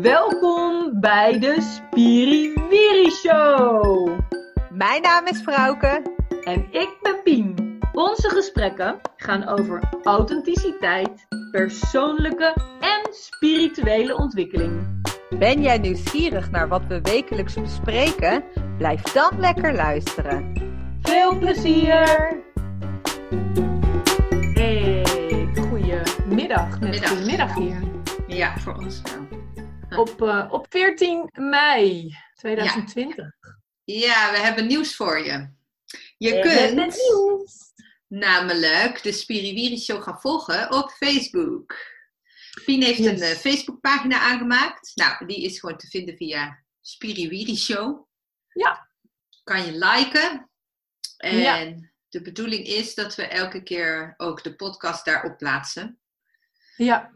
Welkom bij de Spiriwiri Show. Mijn naam is Frauke. En ik ben Pien. Onze gesprekken gaan over authenticiteit, persoonlijke en spirituele ontwikkeling. Ben jij nieuwsgierig naar wat we wekelijks bespreken? Blijf dan lekker luisteren. Veel plezier! Hey, goedemiddag. Goedemiddag hier. Ja, voor ons wel. Op, eh, op 14 mei 2020. Ja, we hebben nieuws voor je. Je We kunt nieuws. namelijk de Spiriwiri Show gaan volgen op Facebook. Pien heeft Yes. een eh, Facebookpagina aangemaakt. Nou, die is gewoon te vinden via Spiriwiri Show. Ja. Kan je liken. En Ja. de bedoeling is dat we elke keer ook de podcast daarop plaatsen. Ja,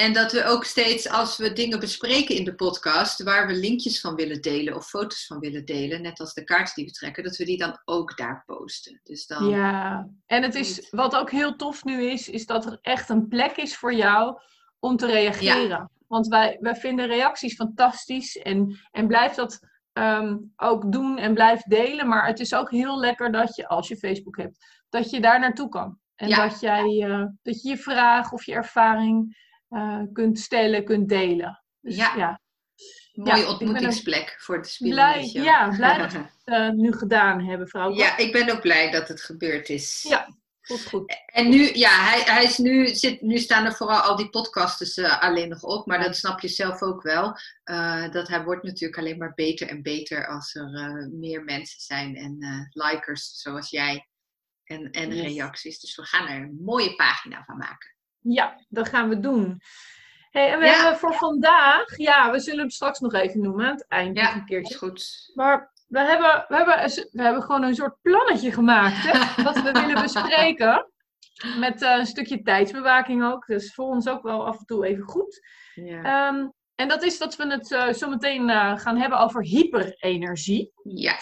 En dat we ook steeds, als we dingen bespreken in de podcast, waar we linkjes van willen delen of foto's van willen delen, net als de kaarten die we trekken, dat we die dan ook daar posten. Dus dan, Ja, en het is, wat ook heel tof nu is, is dat er echt een plek is voor jou om te reageren. Want wij, wij vinden reacties fantastisch en, en blijf dat ehm, ook doen en blijf delen. Maar het is ook heel lekker dat je, als je Facebook hebt, dat je daar naartoe kan. En Ja. dat, jij, eh, dat je je vraag of je ervaring eh, kunt stellen, kunt delen. Dus Ja. ja, mooie ja, ontmoetingsplek voor de blij, Spiriwiri Show. ja, blij dat we het eh, nu gedaan hebben, vrouw. ja, ik ben ook blij dat het gebeurd is. Ja. Goed, goed. En nu, ja, hij, hij is nu, zit, nu staan er vooral al die podcasts eh, alleen nog op, maar dat snap je zelf ook wel. Dat hij wordt natuurlijk alleen maar beter en beter als er meer mensen zijn en likers zoals jij en, en Yes. reacties. Dus we gaan er een mooie pagina van maken. Ja, dat gaan we doen. Hey, en we Ja. hebben voor vandaag, ja, we zullen hem straks nog even noemen aan het eind Ja, een is keertje. goed. Maar we hebben, we, hebben, we hebben gewoon een soort plannetje gemaakt, hè, wat we willen bespreken. Met eh, een stukje tijdsbewaking ook. Dus voor ons ook wel af en toe even goed. Ja. Ehm, en dat is dat we het eh, zo meteen eh, gaan hebben over hyperenergie. ja.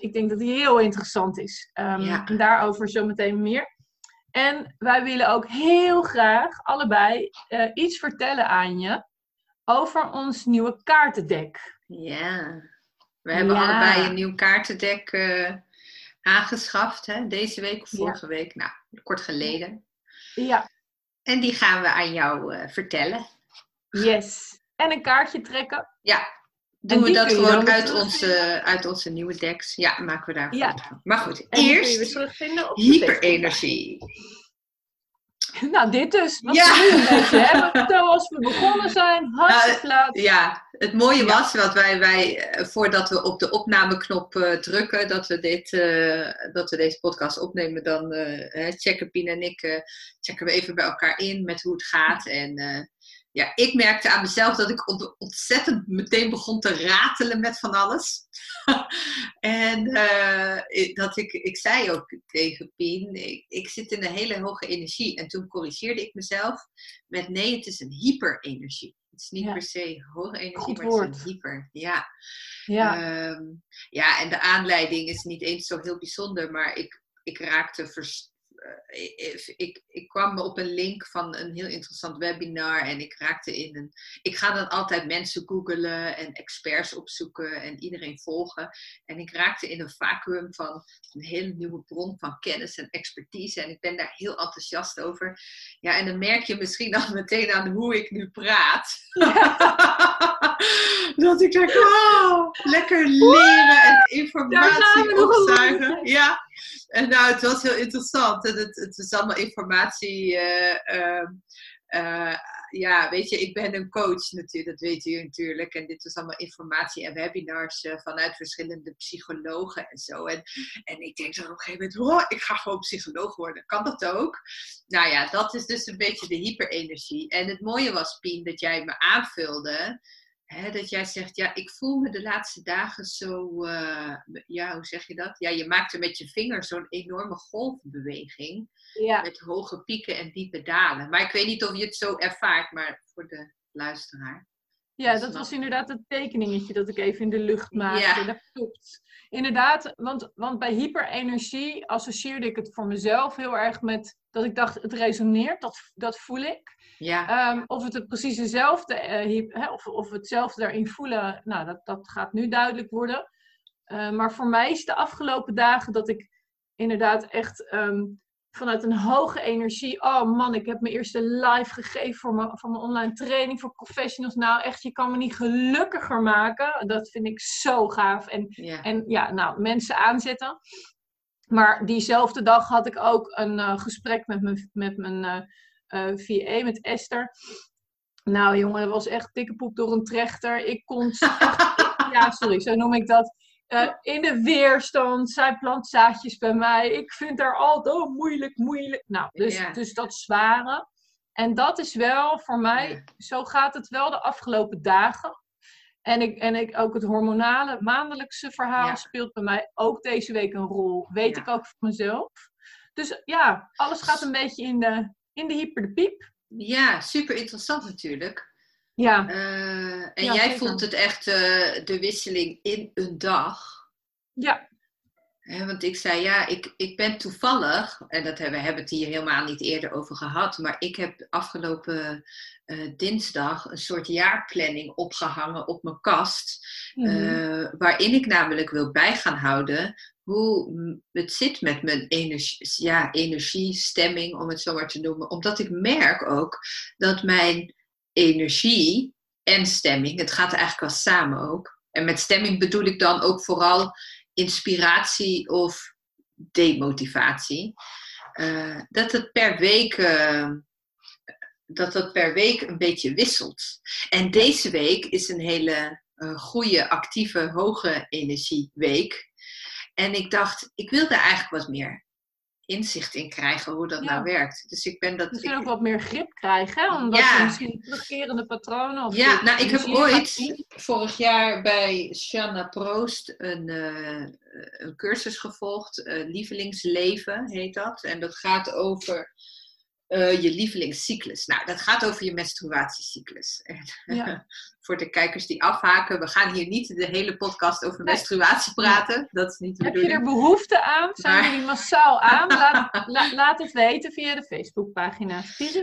Ik denk dat die heel interessant is. Ehm, Ja. En daarover zometeen meer. En wij willen ook heel graag allebei eh, iets vertellen aan je over ons nieuwe kaartendek. Ja. We hebben Ja. allebei een nieuw kaartendek eh, aangeschaft, hè? deze week of Ja. vorige week. Nou, kort geleden. Ja, En die gaan we aan jou eh, vertellen. yes. En een kaartje trekken. Ja, doen we dat gewoon uit onze, uit onze nieuwe decks. Ja, maken we daar Ja. van. Maar goed, En eerst hyperenergie. Nou, dit dus. Wat Ja. we nu een beetje hebben. Zoals we begonnen zijn. Hartstikke laat. Ja, het mooie Ja. was wat wij, wij eh, voordat we op de opnameknop eh, drukken, dat we, dit, eh, dat we deze podcast opnemen, dan checken Pien en ik checken we even bij elkaar in met hoe het gaat. En ja, ik merkte aan mezelf dat ik ont- ontzettend meteen begon te ratelen met van alles. en eh, dat ik, ik zei ook tegen Pien, ik, ik zit in een hele hoge energie. En toen corrigeerde ik mezelf met nee, het is een hyperenergie. Het is niet Ja. per se hoge energie, maar het is een hyper. Ja. Ja. Ehm, ja, en de aanleiding is niet eens zo heel bijzonder, maar ik, ik raakte vers- eh, ik, ik, ik kwam op een link van een heel interessant webinar en ik raakte in een. Ik ga dan altijd mensen googelen en experts opzoeken en iedereen volgen. En ik raakte in een vacuüm van een hele nieuwe bron van kennis en expertise. En ik ben daar heel enthousiast over. Ja, en dan merk je misschien al meteen aan hoe ik nu praat. dat ik denk, oh, lekker leren en informatie opzuigen. Ja, en nou, het was heel interessant. En het, het is allemaal informatie. eh, ehm, eh, ja, weet je, ik ben een coach natuurlijk, dat weet u natuurlijk. En dit is allemaal informatie en webinars eh, vanuit verschillende psychologen en zo. En, en ik denk dan op een gegeven moment, oh, ik ga gewoon psycholoog worden. Kan dat ook? Nou ja, dat is dus een beetje de hyperenergie. En het mooie was, Pien, dat jij me aanvulde. Dat jij zegt, ja, ik voel me de laatste dagen zo, eh, ja, hoe zeg je dat? Ja, je maakte met je vinger zo'n enorme golfbeweging ja. met hoge pieken en diepe dalen. Maar ik weet niet of je het zo ervaart, maar voor de luisteraar. Ja, dat was inderdaad het tekeningetje dat ik even in de lucht maakte. Ja. Dat klopt. Inderdaad, want, want bij hyperenergie associeerde ik het voor mezelf heel erg met dat ik dacht, het resoneert, dat, dat voel ik. Ja. Ehm, of het het precies dezelfde, uh, of, of hetzelfde daarin voelen, nou, dat, dat gaat nu duidelijk worden. Uh, maar voor mij is de afgelopen dagen dat ik inderdaad echt ehm, vanuit een hoge energie. Oh man, ik heb mijn eerste live gegeven voor mijn, voor mijn online training voor professionals. Nou, echt, je kan me niet gelukkiger maken. Dat vind ik zo gaaf. En ja, en, ja nou, mensen aanzetten. Maar diezelfde dag had ik ook een uh, gesprek met mijn, met mijn uh, uh, VA, met Esther. Nou jongen, dat was echt dikke poep door een trechter. Ik kon... ja, sorry, zo noem ik dat. Uh, in de weerstand. Zij plant zaadjes bij mij. Ik vind haar altijd oh, moeilijk, moeilijk. Nou, dus, dus dat zware. En dat is wel voor mij, zo gaat het wel de afgelopen dagen. En, ik, en ik, ook het hormonale maandelijkse verhaal speelt bij mij ook deze week een rol. Weet ik ook voor mezelf. Dus ja, alles gaat een beetje in de, in de hyper de piep. Ja, super interessant natuurlijk. Ja. Uh, en jij voelt het echt uh, de wisseling in een dag. Ja. want ik zei, ja, ik, ik ben toevallig, en dat hebben, we hebben het hier helemaal niet eerder over gehad, maar ik heb afgelopen uh, dinsdag een soort jaarplanning opgehangen op mijn kast, mm. waarin ik namelijk wil bij gaan houden hoe het zit met mijn energie, ja, energiestemming, om het zo maar te noemen. Omdat ik merk ook dat mijn energie en stemming. Het gaat eigenlijk wel samen ook. En met stemming bedoel ik dan ook vooral inspiratie of demotivatie. Uh, dat het per week. Uh, dat het per week een beetje wisselt. En deze week is een hele uh, goede, actieve, hoge energieweek. En ik dacht, ik wilde eigenlijk wat meer inzicht in krijgen hoe dat nou werkt. Dus ik ben dat. Misschien ik... ook wat meer grip krijgen, hè? omdat ja. je misschien terugkerende patronen. Of ja, nou, ik heb ooit vorig jaar bij Shanna Proost een, uh, een cursus gevolgd, uh, Lievelingsleven heet dat. En dat gaat over uh, je lievelingscyclus. Nou, dat gaat over je menstruatiecyclus. Ja. Voor de kijkers die afhaken, we gaan hier niet de hele podcast over menstruatie praten. Dat is niet de Heb je er behoefte aan? Zijn maar... jullie massaal aan? Laat, laat, het weten via de Facebookpagina.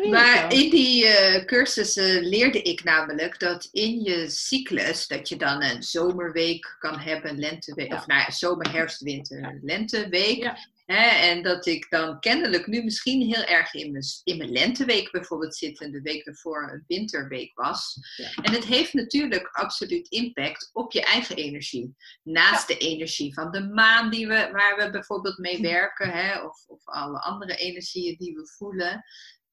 Maar in die uh, cursussen leerde ik namelijk dat in je cyclus, dat je dan een zomerweek kan hebben, lenteweek, of nou ja, zomer, herfst, winter, lenteweek. Hè, en dat ik dan kennelijk nu misschien heel erg in mijn, in mijn lenteweek bijvoorbeeld zit en de week ervoor een winterweek was. En het heeft natuurlijk absoluut impact op je eigen energie. Naast de energie van de maan die we, waar we bijvoorbeeld mee werken, hè, of, of alle andere energieën die we voelen.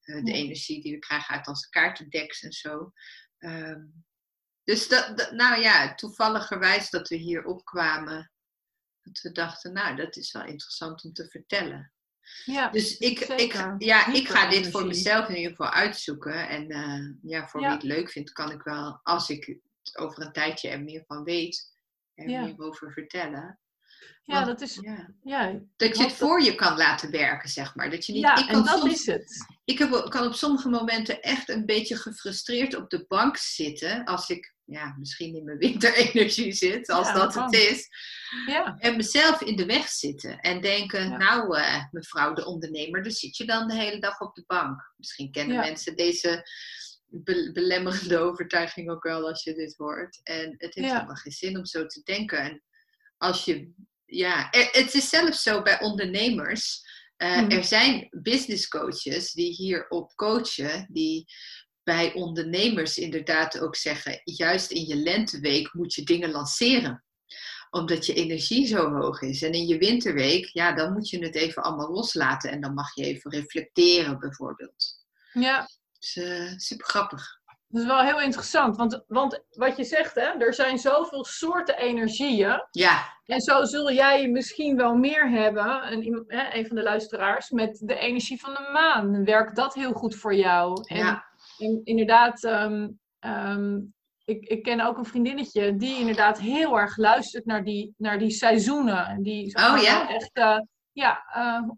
Uh, de energie die we krijgen uit onze kaartendeks en zo. Um, dus dat, dat, nou ja, toevalligerwijs dat we hier opkwamen dat we dachten, nou, dat is wel interessant om te vertellen. Ja, dus ik, ik, ja, ik ga dit voor mezelf in ieder geval uitzoeken. En uh, ja, voor wie het leuk vindt, kan ik wel, als ik het over een tijdje er meer van weet, er ja. meer over vertellen. Ja, dat is. Ja. dat je het voor je kan laten werken, zeg maar. Dat je niet, ja, ik kan en dat is het. Ik heb, kan op sommige momenten echt een beetje gefrustreerd op de bank zitten. Als ik ja, misschien in mijn winterenergie zit, als dat, het is. Ja. En mezelf in de weg zitten en denken, nou uh, mevrouw de ondernemer, dus zit je dan de hele dag op de bank. Misschien kennen mensen deze belemmerende overtuiging ook wel als je dit hoort. En het heeft helemaal geen zin om zo te denken. En als je, ja, het is zelfs zo bij ondernemers. Uh, Er zijn business coaches die hierop coachen, die bij ondernemers inderdaad ook zeggen, juist in je lenteweek moet je dingen lanceren omdat je energie zo hoog is. En in je winterweek, ja, dan moet je het even allemaal loslaten. En dan mag je even reflecteren, bijvoorbeeld. Ja. Dus, uh, super grappig. Dat is wel heel interessant, want, want wat je zegt, hè, er zijn zoveel soorten energieën. Ja. En zo zul jij misschien wel meer hebben, een, een van de luisteraars, met de energie van de maan. Werkt dat heel goed voor jou? En, ja. En inderdaad, um, um, ik, ik ken ook een vriendinnetje die inderdaad heel erg luistert naar die, naar die seizoenen. Die oh, ja? echt uh, ja, uh,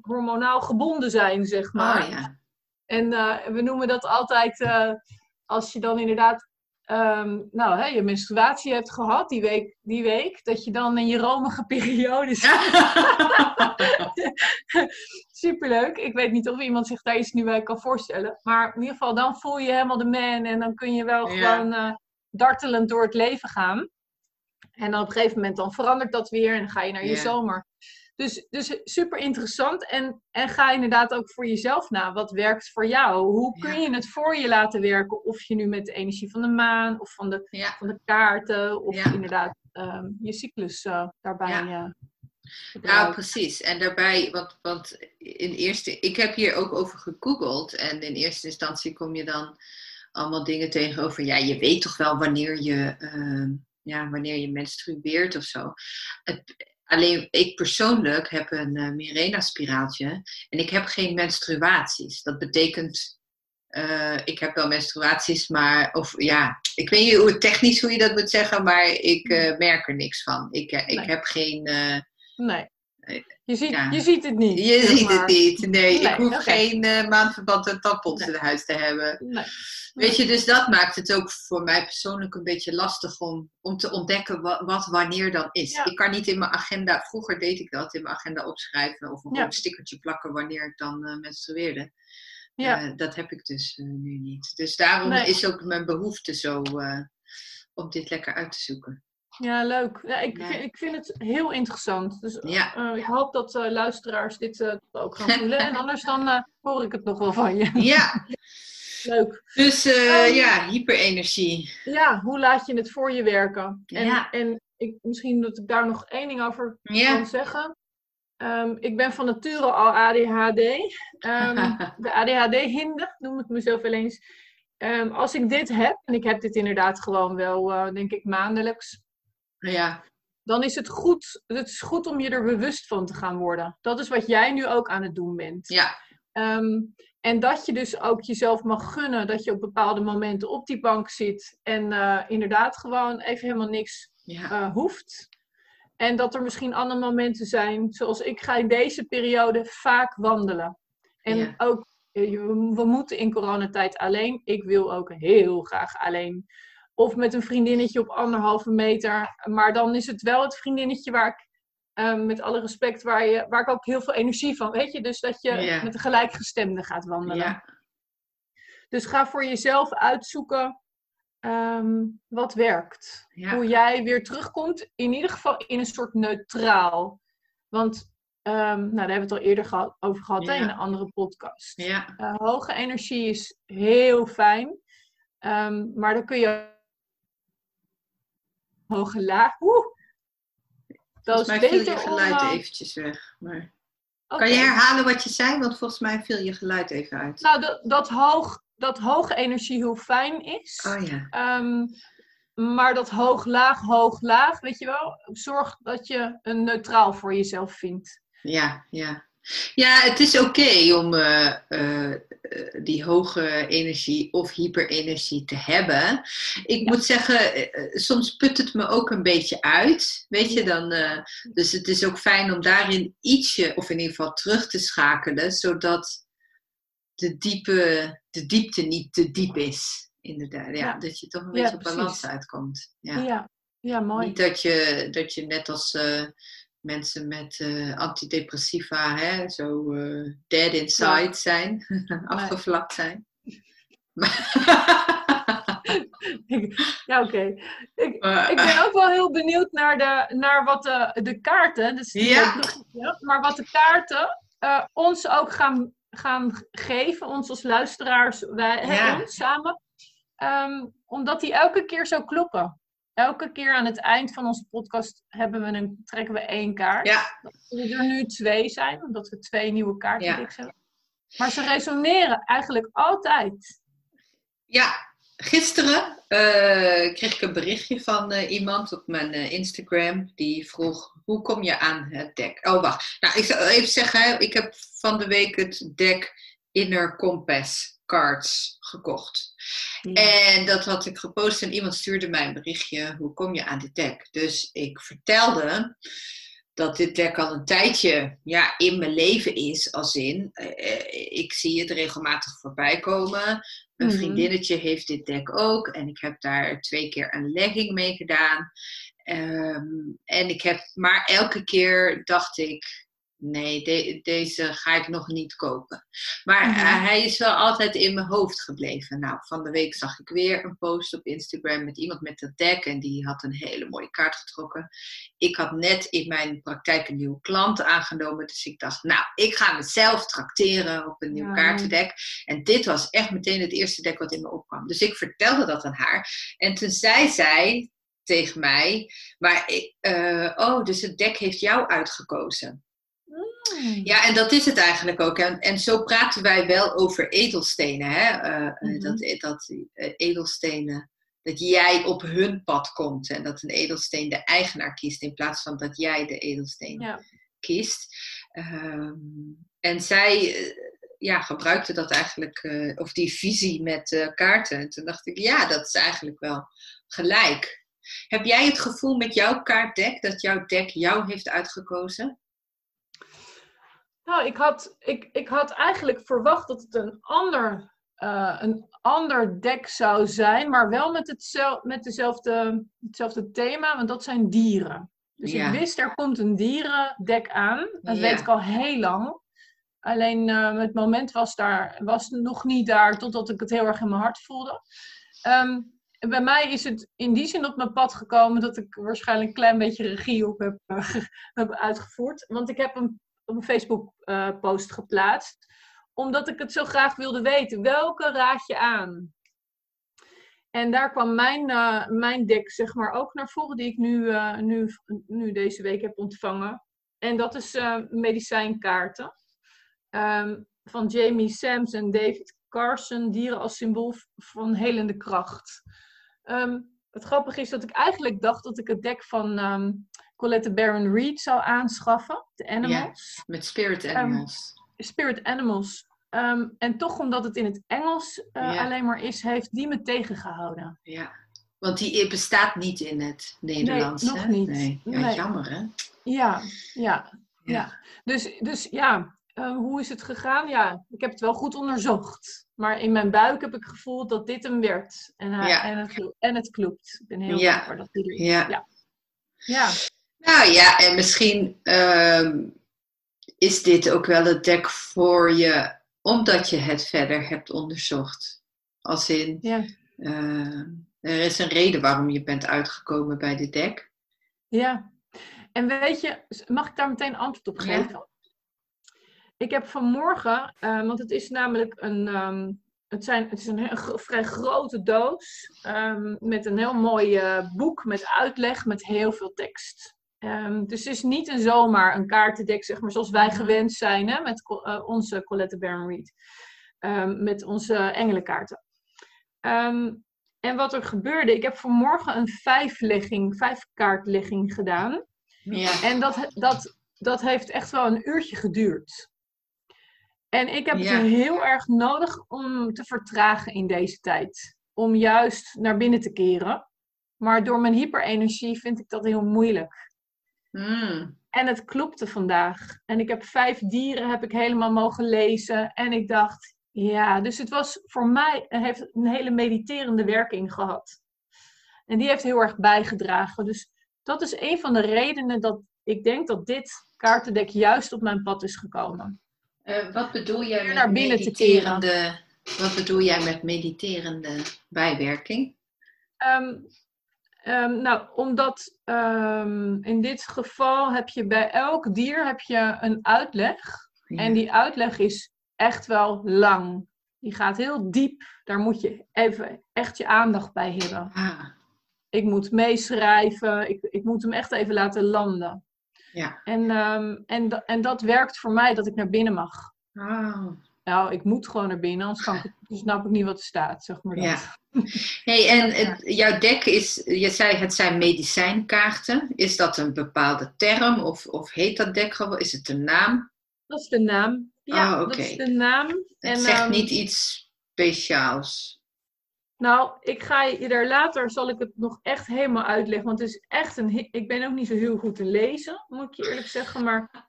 hormonaal gebonden zijn, zeg maar. Oh, ja. En uh, we noemen dat altijd als je dan inderdaad ehm, nou, hè, je menstruatie hebt gehad die week, die week, dat je dan in je romige periode zit. Superleuk. Ik weet niet of iemand zich daar iets nu bij kan voorstellen. Maar in ieder geval, dan voel je helemaal de man en dan kun je wel gewoon uh, dartelend door het leven gaan. En dan op een gegeven moment dan verandert dat weer en dan ga je naar je zomer. Dus, dus super interessant. En, en ga inderdaad ook voor jezelf na. Wat werkt voor jou? Hoe kun je het voor je laten werken? Of je nu met de energie van de maan of van de, van de kaarten. Of inderdaad ehm, je cyclus uh, daarbij. Uh, ja, precies. En daarbij, want, want in eerste, ik heb hier ook over gegoogeld. En in eerste instantie kom je dan allemaal dingen tegenover. Ja, je weet toch wel wanneer je, uh, ja, wanneer je menstrueert of zo. Het, Alleen ik persoonlijk heb een uh, Mirena-spiraaltje en ik heb geen menstruaties. Dat betekent, uh, ik heb wel menstruaties, maar, of ja, ik weet niet hoe technisch hoe je dat moet zeggen, maar ik uh, merk er niks van. Ik, ik heb geen. nee. Je ziet, je ziet het niet. Je ziet het niet. Nee, ik hoef geen uh, maandverband en tampons in huis te hebben. Nee. Weet je, dus dat maakt het ook voor mij persoonlijk een beetje lastig om, om te ontdekken wat, wat wanneer dan is. Ik kan niet in mijn agenda, vroeger deed ik dat, in mijn agenda opschrijven of een ja. stickertje plakken wanneer ik dan uh, menstrueerde. Ja. Uh, dat heb ik dus nu niet. Dus daarom is ook mijn behoefte zo om dit lekker uit te zoeken. Ja, leuk. Ja, ik, Vind, ik vind het heel interessant. Dus uh, ik hoop dat uh, luisteraars dit uh, ook gaan voelen. en anders dan hoor ik het nog wel van je. Ja. leuk. Dus um, ja, hyperenergie. Ja, hoe laat je het voor je werken? En, ja. en ik, misschien dat ik daar nog één ding over kan zeggen. Um, ik ben van nature al ADHD. Um, de ADHD-hinde noem ik mezelf wel eens. als ik dit heb, en ik heb dit inderdaad gewoon wel, denk ik, maandelijks ja. Dan is het goed, het is goed om je er bewust van te gaan worden. Dat is wat jij nu ook aan het doen bent. Ja. Ehm, en dat je dus ook jezelf mag gunnen dat je op bepaalde momenten op die bank zit en uh, inderdaad gewoon even helemaal niks ja. uh, hoeft. En dat er misschien andere momenten zijn, zoals ik ga in deze periode vaak wandelen. En ja. ook, eh, we moeten in coronatijd alleen. Ik wil ook heel graag alleen. Of met een vriendinnetje op anderhalve meter. Maar dan is het wel het vriendinnetje waar ik, ehm, met alle respect, waar, je, waar ik ook heel veel energie van, weet je? Dus dat je met een gelijkgestemde gaat wandelen. Ja. Dus ga voor jezelf uitzoeken ehm, wat werkt. Hoe jij weer terugkomt, in ieder geval in een soort neutraal. Want um, nou, daar hebben we het al eerder over gehad in een andere podcast. Ja. Uh, hoge energie is heel fijn. maar dan kun je hoge laag. Oeh. Dat volgens mij viel je geluid om, eventjes weg. Maar... Kan je herhalen wat je zei? Want volgens mij viel je geluid even uit. Nou, dat, dat, hoog, dat hoge energie heel fijn is. Oh ja. Um, maar dat hoog-laag, hoog-laag, weet je wel, zorg dat je een neutraal voor jezelf vindt. Ja, ja. Ja, het is oké om uh, uh, die hoge energie of hyperenergie te hebben. Ik moet zeggen, soms put het me ook een beetje uit. Weet je dan? dus het is ook fijn om daarin ietsje, of in ieder geval terug te schakelen, zodat de, diepe, de diepte niet te diep is. Inderdaad, ja, ja. dat je toch een beetje op balans uitkomt. Ja. ja. Ja, mooi. Niet dat je, dat je net als mensen met uh, antidepressiva hè, zo uh, dead inside ja. zijn, afgevlakt zijn. ja, oké. Ik, ik, ben ook wel heel benieuwd naar, de, naar wat de, de kaarten, dus ja. maar wat de kaarten ons ook gaan, gaan geven, ons als luisteraars, wij ja. ons samen. Um, omdat die elke keer zo kloppen elke keer aan het eind van onze podcast hebben we een, trekken we één kaart. Ja. Dat er nu twee zijn, omdat we twee nieuwe kaarten ja. hebben. Maar ze resoneren eigenlijk altijd. Ja, gisteren uh, kreeg ik een berichtje van uh, iemand op mijn uh, Instagram. Die vroeg, hoe kom je aan het deck? Oh, wacht. Nou, ik zal even zeggen, ik heb van de week het deck Inner Compass cards gekocht. En dat had ik gepost en iemand stuurde mij een berichtje, hoe kom je aan dit deck? Dus ik vertelde dat dit dek al een tijdje ja, in mijn leven is. Als in, eh, ik zie het regelmatig voorbij komen. Een Mhm. vriendinnetje heeft dit dek ook. En ik heb daar twee keer een legging mee gedaan. Ehm, en ik heb, maar elke keer dacht ik, nee, de- deze ga ik nog niet kopen. Maar Mhm. eh, hij is wel altijd in mijn hoofd gebleven. Nou, van de week zag ik weer een post op Instagram met iemand met dat dek. En die had een hele mooie kaart getrokken. Ik had net in mijn praktijk een nieuwe klant aangenomen. Dus ik dacht, nou, ik ga mezelf trakteren op een nieuw Ja. kaartendek. En dit was echt meteen het eerste dek wat in me opkwam. Dus ik vertelde dat aan haar. En toen zei zij tegen mij, maar ik, eh, oh, dus het dek heeft jou uitgekozen. Mm. Ja, en dat is het eigenlijk ook. En, en zo praten wij wel over edelstenen. Hè? Eh, eh, Mhm. Dat, dat eh, edelstenen, dat jij op hun pad komt. En dat een edelsteen de eigenaar kiest in plaats van dat jij de edelsteen Ja. kiest. Ehm, en zij ja, gebruikte dat eigenlijk, of die visie met kaarten. En toen dacht ik, ja, dat is eigenlijk wel gelijk. Heb jij het gevoel met jouw kaartdek dat jouw dek jou heeft uitgekozen? Nou, ik had, ik, ik had eigenlijk verwacht dat het een ander, eh, een ander dek zou zijn, maar wel met, hetzel, met dezelfde, hetzelfde thema, want dat zijn dieren. Dus Ja. ik wist, er komt een dierendek aan. Dat Ja. weet ik al heel lang. Alleen eh, het moment was, daar, was nog niet daar totdat ik het heel erg in mijn hart voelde. Ehm, bij mij is het in die zin op mijn pad gekomen dat ik waarschijnlijk een klein beetje regie op heb, eh, heb uitgevoerd. Want ik heb een, op een Facebook eh, geplaatst. Omdat ik het zo graag wilde weten. Welke raad je aan? En daar kwam mijn, eh, mijn deck zeg maar ook naar voren. Die ik nu, eh, nu, nu deze week heb ontvangen. En dat is medicijnkaarten. Ehm, van Jamie Sams en David Carson. Dieren als symbool van helende kracht. Ehm, het grappige is dat ik eigenlijk dacht dat ik het deck van ehm, Colette Baron Reed zou aanschaffen. De Animals. Met spirit Ehm, animals. Spirit Animals. Ehm, en toch omdat het in het Engels eh, Ja. alleen maar is, heeft die me tegengehouden. ja. Want die bestaat niet in het Nederlands. nog hè? niet. Nee. Ja, Nee. jammer hè? Ja, ja, Ja. Dus, dus ja, eh, hoe is het gegaan? Ja, ik heb het wel goed onderzocht. Maar in mijn buik heb ik gevoeld dat dit hem werd. En, Ja. en, het, en het klopt. Ik ben heel dankbaar dat hij er is. Ja. Ja. Nou ja, en misschien ehm, is dit ook wel het dek voor je, omdat je het verder hebt onderzocht. Als in, ja. eh, er is een reden waarom je bent uitgekomen bij dit dek. Ja, en weet je, mag ik daar meteen antwoord op Ja. geven? Ik heb vanmorgen, eh, want het is namelijk een, ehm, het zijn, het is een heel, vrij grote doos ehm, met een heel mooi eh, boek met uitleg met heel veel tekst. Ehm, dus het is niet een zomaar een kaartendek, zeg maar, zoals wij gewend zijn hè, met eh, onze Colette Baron Reed. Ehm, met onze engelenkaarten. Ehm, en wat er gebeurde, ik heb vanmorgen een vijflegging, vijfkaartlegging gedaan. Ja. En dat, dat, dat heeft echt wel een uurtje geduurd. En ik heb Ja. het heel erg nodig om te vertragen in deze tijd. Om juist naar binnen te keren. Maar door mijn hyperenergie vind ik dat heel moeilijk. Hmm. En het klopte vandaag. En ik heb vijf dieren heb ik helemaal mogen lezen. En ik dacht, ja, dus het was voor mij, heeft een hele mediterende werking gehad. En die heeft heel erg bijgedragen. Dus dat is een van de redenen dat ik denk dat dit kaartendek juist op mijn pad is gekomen. Eh, wat bedoel jij met naar binnen te mediterende, wat bedoel jij met mediterende bijwerking? Ehm, ehm, nou, omdat ehm, in dit geval heb je bij elk dier heb je een uitleg. En die uitleg is echt wel lang. Die gaat heel diep. Daar moet je even echt je aandacht bij hebben. Ah, Ik moet meeschrijven. Ik, ik moet hem echt even laten landen. ja. En, ehm, en, en dat werkt voor mij dat ik naar binnen mag. Oh. Nou, ik moet gewoon naar binnen, anders kan ik, snap ik niet wat er staat, zeg maar dat. Ja. Hey, en het, jouw dek is, je zei het zijn medicijnkaarten. Is dat een bepaalde term of, of heet dat dek gewoon? Is het een naam? Dat is de naam. Ja, Oh, dat is de naam. Het En, zegt ehm, niet iets speciaals. Nou, ik ga je daar later, zal ik het nog echt helemaal uitleggen. Want het is echt een, ik ben ook niet zo heel goed te lezen, moet ik je eerlijk zeggen. Maar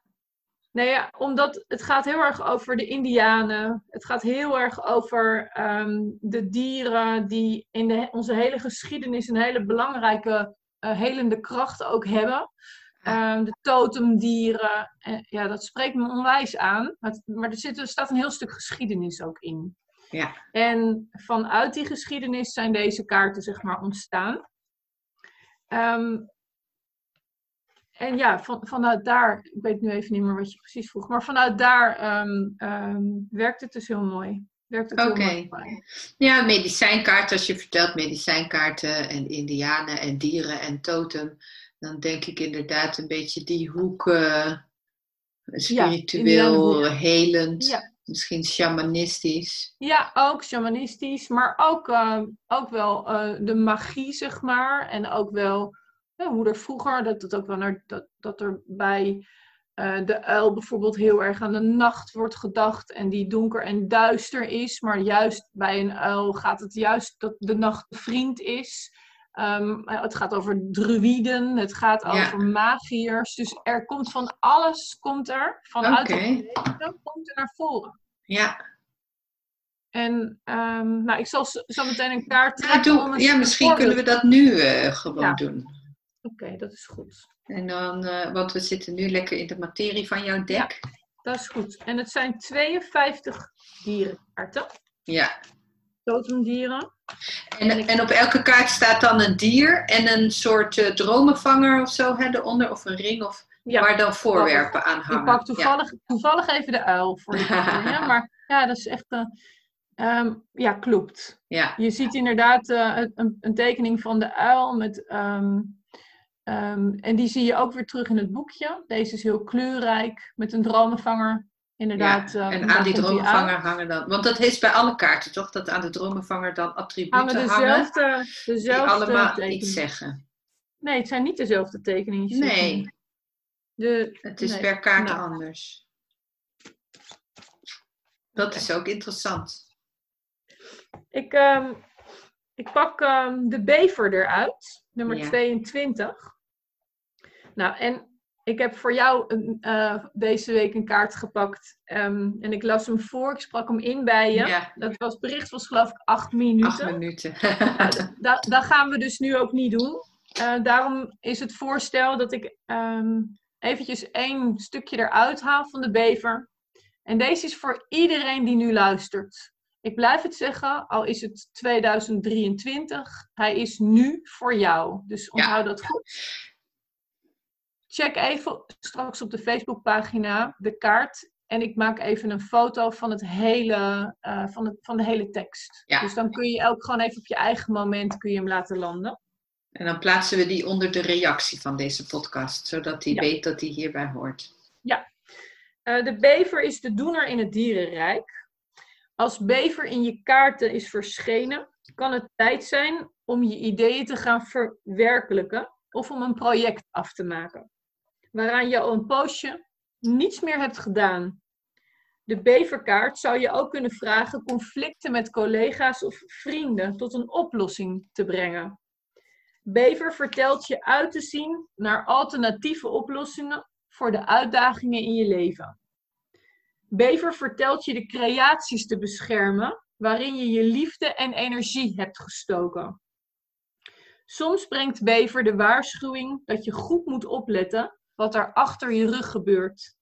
nee, ja, omdat het gaat heel erg over de indianen. Het gaat heel erg over ehm, de dieren die in de, onze hele geschiedenis een hele belangrijke uh, helende kracht ook hebben. Um, de totemdieren. Uh, ja, dat spreekt me onwijs aan. Maar, maar er, zit, er staat een heel stuk geschiedenis ook in. Ja. En vanuit die geschiedenis zijn deze kaarten zeg maar ontstaan. Um, en ja, van, vanuit daar, ik weet nu even niet meer wat je precies vroeg, maar vanuit daar um, um, werkt het dus heel mooi. Oké. Okay. Ja, medicijnkaarten, als je vertelt medicijnkaarten en indianen en dieren en totem, dan denk ik inderdaad een beetje die hoek uh, spiritueel, ja, helend. Ja. Misschien shamanistisch. Ja, ook shamanistisch, maar ook, uh, ook wel uh, de magie, zeg maar. En ook wel hoe er vroeger, dat, dat ook wel naar, dat, dat er bij de uil bijvoorbeeld heel erg aan de nacht wordt gedacht. En die donker en duister is. Maar juist bij een uil gaat het juist dat de nacht vriend is. Um, het gaat over druïden, het gaat over magiërs. Dus er komt van alles, komt er vanuit okay. de komt er naar voren. Ja. En um, nou, ik zal zo meteen een kaart trekken. Ja, doe, ja misschien kunnen we dat nu uh, gewoon ja. doen. Oké, okay, dat is goed. En dan, uh, want we zitten nu lekker in de materie van jouw dek. Ja, dat is goed. En het zijn 52 dierenkaarten. Ja. Totemdieren. En, en, en, op elke kaart staat dan een dier en een soort uh, dromenvanger of zo hè, eronder, of een ring of ja. waar dan voorwerpen aan hangen. Ik pak toevallig, toevallig even de uil voor je. ja, maar ja, dat is echt. Uh, um, ja, klopt. Ja. Je ziet inderdaad uh, een, een, tekening van de uil met. Um, um, en die zie je ook weer terug in het boekje. Deze is heel kleurrijk met een dromenvanger Inderdaad. Ja, en aan die dromenvanger hangen dan. Want dat is bij alle kaarten toch? Dat aan de dromenvanger dan attributen hangen. Dezelfde, hangen dezelfde die allemaal tekening. iets zeggen. Nee, het zijn niet dezelfde tekeningen. Nee. De, het is per kaart nou. anders. Dat okay. is ook interessant. Ik, um, ik pak um, de bever eruit, nummer ja. 22. Nou, en ik heb voor jou uh, deze week een kaart gepakt. Um, en ik las hem voor, ik sprak hem in bij je. Ja. Dat was bericht was geloof ik acht minuten. Acht minuten. nou, dat, dat, gaan we dus nu ook niet doen. Uh, daarom is het voorstel dat ik um, eventjes één stukje eruit haal van de bever. En deze is voor iedereen die nu luistert. Ik blijf het zeggen, al is het 2023, hij is nu voor jou. Dus onthoud ja. dat goed. Check even straks op de Facebookpagina de kaart. En ik maak even een foto van, het hele, uh, van, het, van de hele tekst. Ja. Dus dan kun je ook gewoon even op je eigen moment kun je hem laten landen. En dan plaatsen we die onder de reactie van deze podcast, zodat hij ja. weet dat hij hierbij hoort. Ja. Uh, de bever is de doener in het dierenrijk. Als bever in je kaarten is verschenen, kan het tijd zijn om je ideeën te gaan verwerkelijken of om een project af te maken waaraan je al een poosje niets meer hebt gedaan. De beverkaart zou je ook kunnen vragen conflicten met collega's of vrienden tot een oplossing te brengen. Bever vertelt je uit te zien naar alternatieve oplossingen voor de uitdagingen in je leven. Bever vertelt je de creaties te beschermen waarin je je liefde en energie hebt gestoken. Soms brengt Bever de waarschuwing dat je goed moet opletten wat er achter je rug gebeurt.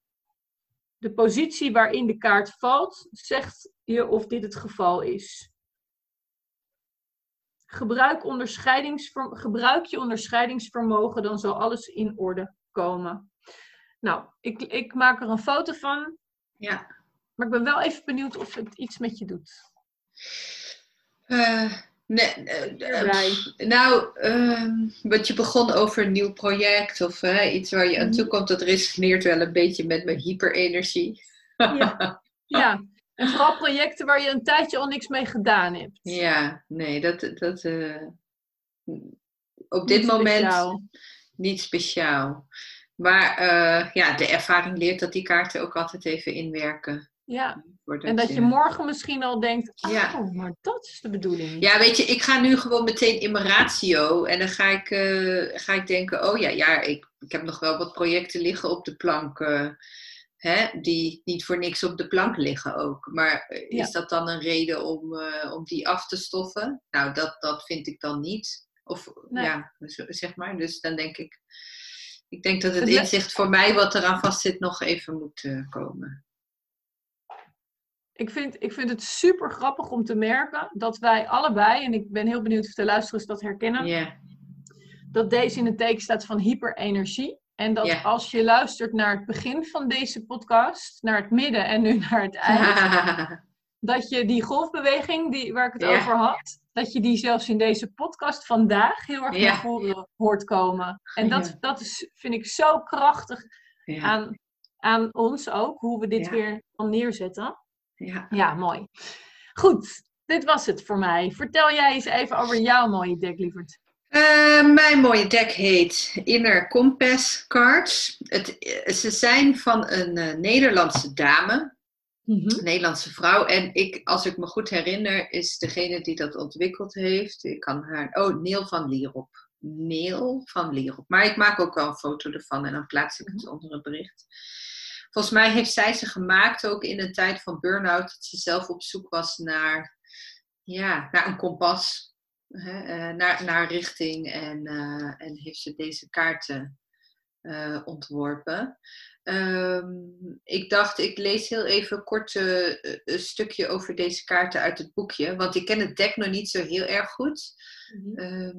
De positie waarin de kaart valt, zegt je of dit het geval is. Gebruik, gebruik je onderscheidingsvermogen, dan zal alles in orde komen. Nou, ik, ik maak er een foto van. Ja. Maar ik ben wel even benieuwd of het iets met je doet. Uh, Nee, uh, nou, uh, wat je begon over een nieuw project of iets waar je aan toe mhm. komt, dat resoneert wel een beetje met mijn hyperenergie. ja. ja, en vooral projecten waar je een tijdje al niks mee gedaan hebt. Ja, nee, dat, dat eh, op dit niet moment speciaal. niet speciaal. Maar ja, de ervaring leert dat die kaarten ook altijd even inwerken. Ja. En dat je morgen misschien al denkt, oh, Ja. maar dat is de bedoeling. Ja, weet je, ik ga nu gewoon meteen in mijn ratio. En dan ga ik, eh, ga ik denken, oh ja, ja ik, ik heb nog wel wat projecten liggen op de plank. eh, hè, die niet voor niks op de plank liggen ook. Maar eh, Ja. is dat dan een reden om, eh, om die af te stoffen? Nou, dat, dat vind ik dan niet. Of Nee. ja, zeg maar. Dus dan denk ik, ik denk dat het inzicht voor mij wat eraan vast zit nog even moet eh, komen. Ik vind, ik vind het super grappig om te merken dat wij allebei, en ik ben heel benieuwd of de luisteraars dat herkennen, dat deze in het teken staat van hyperenergie. En dat als je luistert naar het begin van deze podcast, naar het midden en nu naar het eind, dat je die golfbeweging die, waar ik het over had, dat je die zelfs in deze podcast vandaag heel erg naar voren hoort komen. En dat, dat is, vind ik zo krachtig aan, aan ons ook, hoe we dit weer kan neerzetten. ja. Ja, mooi. Goed, dit was het voor mij. Vertel jij eens even over jouw mooie deck, lieverd. Eh, mijn mooie deck heet Inner Compass Cards. Het, ze zijn van een eh, Nederlandse dame, een Nederlandse vrouw. En ik, als ik me goed herinner, is degene die dat ontwikkeld heeft. Ik kan haar. Oh, Neil van Lierop. Neil van Lierop. Maar ik maak ook wel een foto ervan en dan plaats ik het onder het bericht. Volgens mij heeft zij ze gemaakt ook in een tijd van burn-out. Dat ze zelf op zoek was naar, ja, naar een kompas. Hè, eh, naar, naar richting. En, eh, en heeft ze deze kaarten eh, ontworpen. Ehm, ik dacht, ik lees heel even kort eh, een stukje over deze kaarten uit het boekje. Want ik ken het deck nog niet zo heel erg goed. Ehm,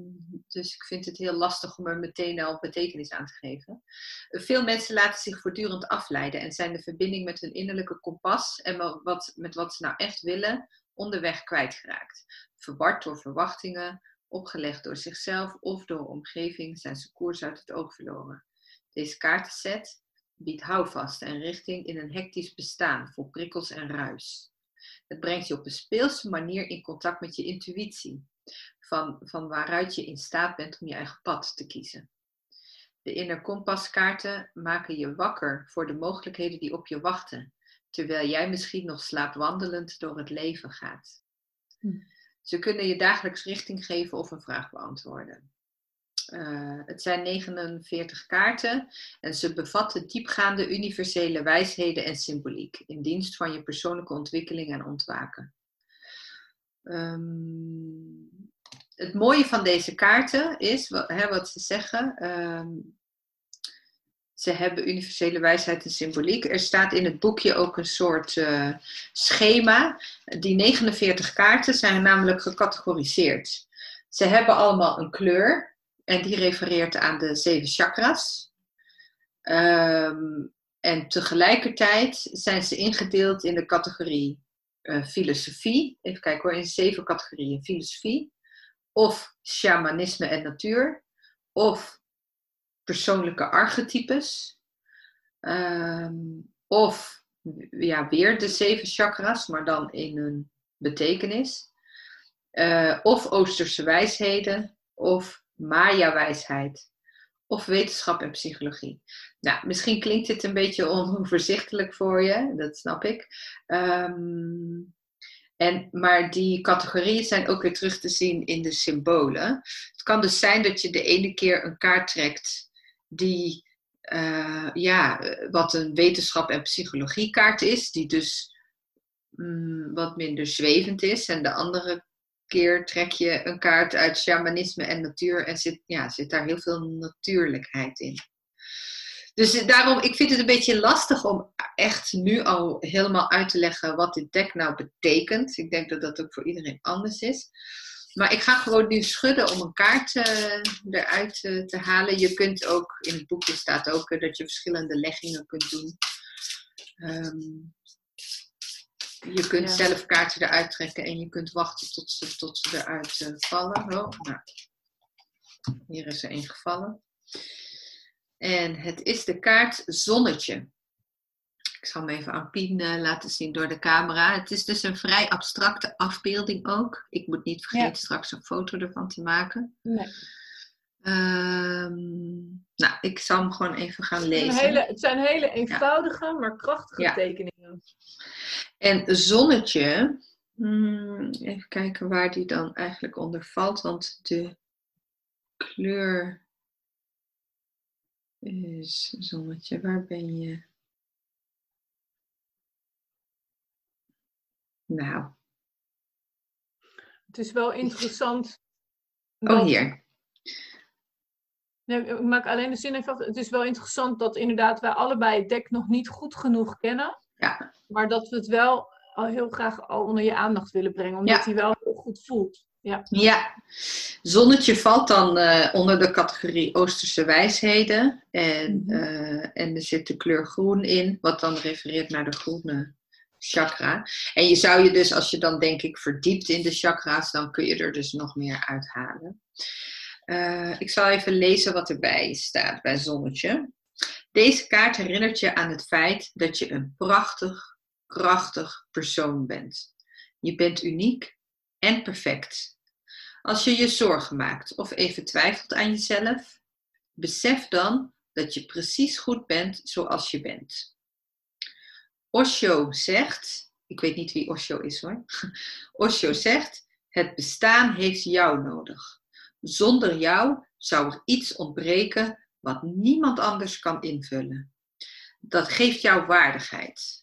dus ik vind het heel lastig om er meteen al betekenis aan te geven. Veel mensen laten zich voortdurend afleiden en zijn de verbinding met hun innerlijke kompas en wa- wat, met wat ze nou echt willen onderweg kwijtgeraakt. Verward door verwachtingen, opgelegd door zichzelf of door omgeving, zijn ze koers uit het oog verloren. Deze kaartenset biedt houvast en richting in een hectisch bestaan vol prikkels en ruis. Het brengt je op een speelse manier in contact met je intuïtie, van, van waaruit je in staat bent om je eigen pad te kiezen. De inner kompaskaarten maken je wakker voor de mogelijkheden die op je wachten, terwijl jij misschien nog slaapwandelend door het leven gaat. Hm. Ze kunnen je dagelijks richting geven of een vraag beantwoorden. Eh, het zijn 49 kaarten en ze bevatten diepgaande universele wijsheden en symboliek in dienst van je persoonlijke ontwikkeling en ontwaken. Ehm, het mooie van deze kaarten is, wat, hè, wat ze zeggen, ehm, ze hebben universele wijsheid en symboliek. Er staat in het boekje ook een soort eh, schema. Die 49 kaarten zijn namelijk gecategoriseerd. Ze hebben allemaal een kleur en die refereert aan de zeven chakras. Ehm, en tegelijkertijd zijn ze ingedeeld in de categorie eh, filosofie. Even kijken hoor, in zeven categorieën. Filosofie, of shamanisme en natuur, of persoonlijke archetypes, ehm, of ja, weer de zeven chakras, maar dan in een betekenis, Eh, of Oosterse wijsheden, of Maya-wijsheid, of wetenschap en psychologie. Nou, misschien klinkt dit een beetje onoverzichtelijk voor je, dat snap ik. Ehm, en, maar die categorieën zijn ook weer terug te zien in de symbolen. Het kan dus zijn dat je de ene keer een kaart trekt die, eh, ja, wat een wetenschap- en psychologiekaart is, die dus mm, wat minder zwevend is. En de andere keer trek je een kaart uit shamanisme en natuur en zit, ja, zit daar heel veel natuurlijkheid in. Dus daarom, ik vind het een beetje lastig om echt nu al helemaal uit te leggen wat dit deck nou betekent. Ik denk dat dat ook voor iedereen anders is. Maar ik ga gewoon nu schudden om een kaart eh, eruit eh, te halen. Je kunt ook, in het boekje staat ook eh, dat je verschillende leggingen kunt doen. Ehm, je kunt Ja. zelf kaarten eruit trekken en je kunt wachten tot ze, tot ze eruit eh, vallen. Oh, nou. Hier is er één gevallen. En het is de kaart Zonnetje. Ik zal hem even aan Pien eh, laten zien door de camera. Het is dus een vrij abstracte afbeelding ook. Ik moet niet vergeten Ja. straks een foto ervan te maken. Nee. Ehm, nou, ik zal hem gewoon even gaan lezen. Hele, het zijn hele eenvoudige, maar krachtige tekeningen. En zonnetje, hmm, even kijken waar die dan eigenlijk onder valt, want de kleur is zonnetje. Waar ben je? Nou. Het is wel interessant. Oh, hier. Nee, ik maak alleen de zin even Het is wel interessant dat inderdaad wij allebei het dek nog niet goed genoeg kennen. Ja. Maar dat we het wel al heel graag al onder je aandacht willen brengen. Omdat hij wel heel goed voelt. Ja. ja, zonnetje valt dan uh, onder de categorie Oosterse wijsheden. En, uh, en er zit de kleur groen in, wat dan refereert naar de groene chakra. En je zou je dus, als je dan denk ik verdiept in de chakra's, dan kun je er dus nog meer uithalen. Uh, ik zal even lezen wat erbij staat bij zonnetje. Deze kaart herinnert je aan het feit dat je een prachtig, krachtig persoon bent. Je bent uniek en perfect. Als je je zorgen maakt of even twijfelt aan jezelf, besef dan dat je precies goed bent zoals je bent. Osho zegt, ik weet niet wie Osho is hoor. Osho zegt, het bestaan heeft jou nodig. Zonder jou zou er iets ontbreken wat niemand anders kan invullen. Dat geeft jou waardigheid.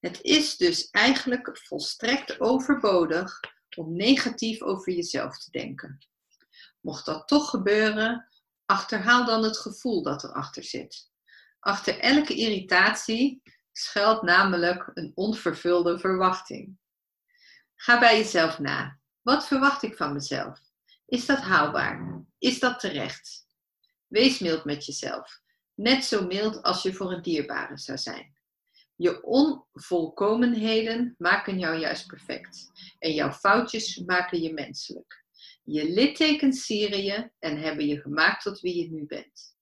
Het is dus eigenlijk volstrekt overbodig om negatief over jezelf te denken. Mocht dat toch gebeuren, achterhaal dan het gevoel dat erachter zit. Achter elke irritatie schuilt namelijk een onvervulde verwachting. Ga bij jezelf na. Wat verwacht ik van mezelf? Is dat haalbaar? Is dat terecht? Wees mild met jezelf. Net zo mild als je voor een dierbare zou zijn. Je onvolkomenheden maken jou juist perfect. En jouw foutjes maken je menselijk. Je littekens sieren je en hebben je gemaakt tot wie je nu bent.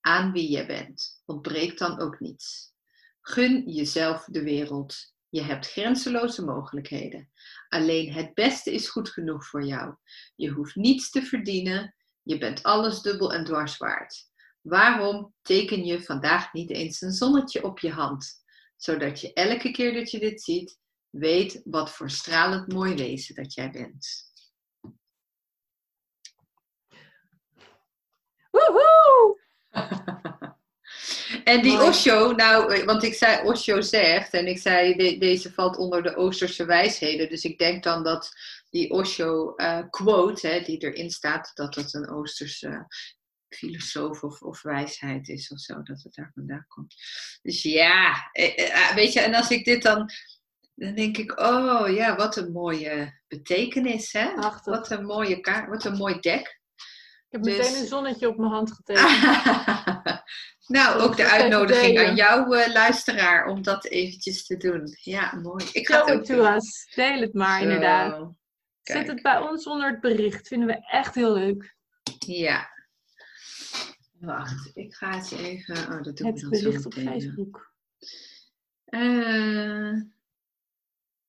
Aan wie je bent ontbreekt dan ook niets. Gun jezelf de wereld. Je hebt grenzeloze mogelijkheden. Alleen het beste is goed genoeg voor jou. Je hoeft niets te verdienen. Je bent alles dubbel en dwars waard. Waarom teken je vandaag niet eens een zonnetje op je hand? Zodat je elke keer dat je dit ziet, weet wat voor stralend mooi wezen dat jij bent. Woehoe! en die Osho, nou, want ik zei Osho zegt en ik zei deze valt onder de Oosterse wijsheden. Dus ik denk dan dat die Osho uh, quote, hè, die erin staat, dat dat een Oosterse filosoof of, of wijsheid is of zo, dat het daar vandaan komt. Dus ja, eh, eh, ah, weet je, en als ik dit dan, dan denk ik, oh ja, wat een mooie betekenis, hè? Wat een mooie kaart, wat een mooi dek. Ik heb dus... meteen een zonnetje op mijn hand getekend. nou, ook de uitnodiging aan jouw uh, luisteraar om dat eventjes te doen. Ja, mooi. Ik ga het ook doen. Deel het maar, inderdaad. Zet het bij ons onder het bericht. Vinden we echt heel leuk. Ja, Wacht, ik ga eens even. Oh, dat doe het ik bericht op Facebook. Uh,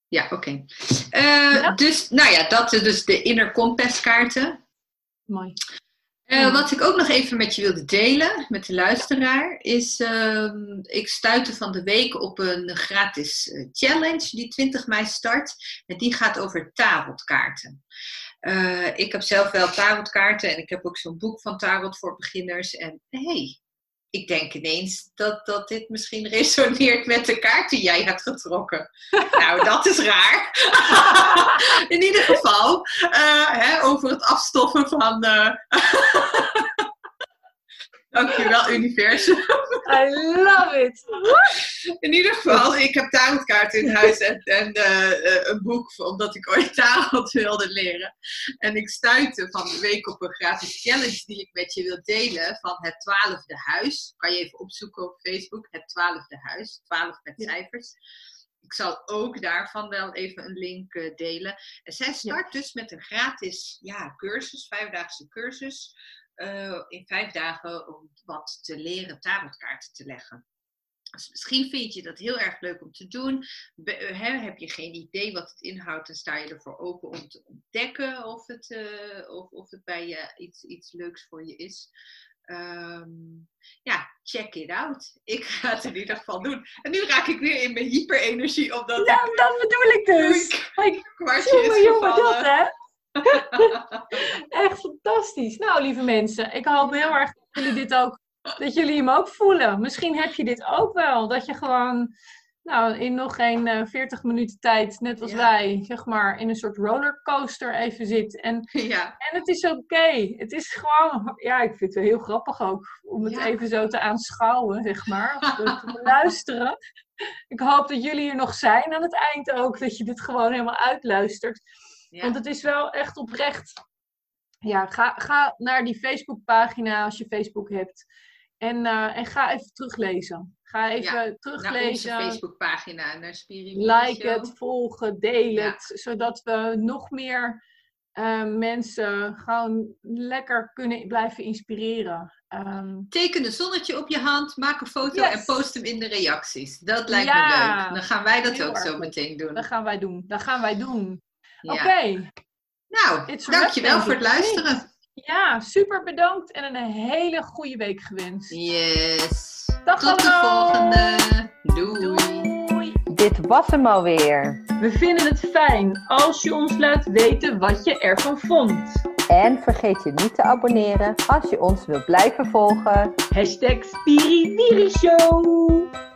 ja, oké. Okay. Uh, Dus, nou ja, dat is dus de inner compass kaarten. Mooi. Uh, wat ik ook nog even met je wilde delen, met de luisteraar, is uh, ik stuitte van de week op een gratis challenge die 20 mei start. En die gaat over tarotkaarten. Uh, ik heb zelf wel tarotkaarten en ik heb ook zo'n boek van tarot voor beginners. En hey, ik denk ineens dat, dat dit misschien resoneert met de kaart die jij hebt getrokken. nou, dat is raar. In ieder geval, uh, hè, over het afstoffen van. Uh... Dankjewel, universum. I love it. In ieder geval, ik heb tarotkaarten in huis en, en uh, een boek, omdat ik ooit tarot wilde leren. En ik stuitte van de week op een gratis challenge die ik met je wil delen van het twaalfde huis. Kan je even opzoeken op Facebook, het twaalfde huis, twaalf met cijfers. Ik zal ook daarvan wel even een link uh, delen. En zij start dus met een gratis ja, cursus, vijfdaagse cursus. Uh, in vijf dagen om wat te leren tarotkaarten te leggen. Dus misschien vind je dat heel erg leuk om te doen. heb je geen idee wat het inhoudt, dan sta je ervoor open om te ontdekken of het, uh, of, of het bij je iets, iets leuks voor je is. Ehm, ja, check it out. Ik ga het in ieder geval doen. En nu raak ik weer in mijn hyperenergie, omdat ja, ik, dat bedoel ik dus. Ik, kwartje is gevallen. dat, hè? Echt fantastisch. Nou, lieve mensen, ik hoop heel erg dat jullie dit ook, dat jullie hem ook voelen. Misschien heb je dit ook wel, dat je gewoon nou, in nog geen uh, eh, 40 minuten tijd, net als wij, zeg maar, in een soort rollercoaster even zit. En, ja. en het is oké. Het is gewoon, ja, ik vind het wel heel grappig ook om het even zo te aanschouwen, zeg maar. Of te luisteren. Ik hoop dat jullie er nog zijn aan het eind ook, dat je dit gewoon helemaal uitluistert. Want het is wel echt oprecht. Ja, ga, ga naar die Facebookpagina als je Facebook hebt. En, uh, en ga even teruglezen. Ga even teruglezen. Naar onze Facebookpagina, naar Spirit Like het, volgen, deel het. Zodat we nog meer uh, mensen gewoon lekker kunnen blijven inspireren. Um, Teken een zonnetje op je hand, maak een foto en post hem in de reacties. Dat lijkt me leuk. Dan gaan wij dat ook zo meteen doen. Dat gaan wij doen. Dat gaan wij doen. Oké. Nou, dankjewel voor het luisteren. Ja, super bedankt en een hele goede week gewenst. Yes. Dag Tot de volgende. Doei. Doei. Dit was hem alweer. We vinden het fijn als je ons laat weten wat je ervan vond. En vergeet je niet te abonneren als je ons wilt blijven volgen. Hashtag Show.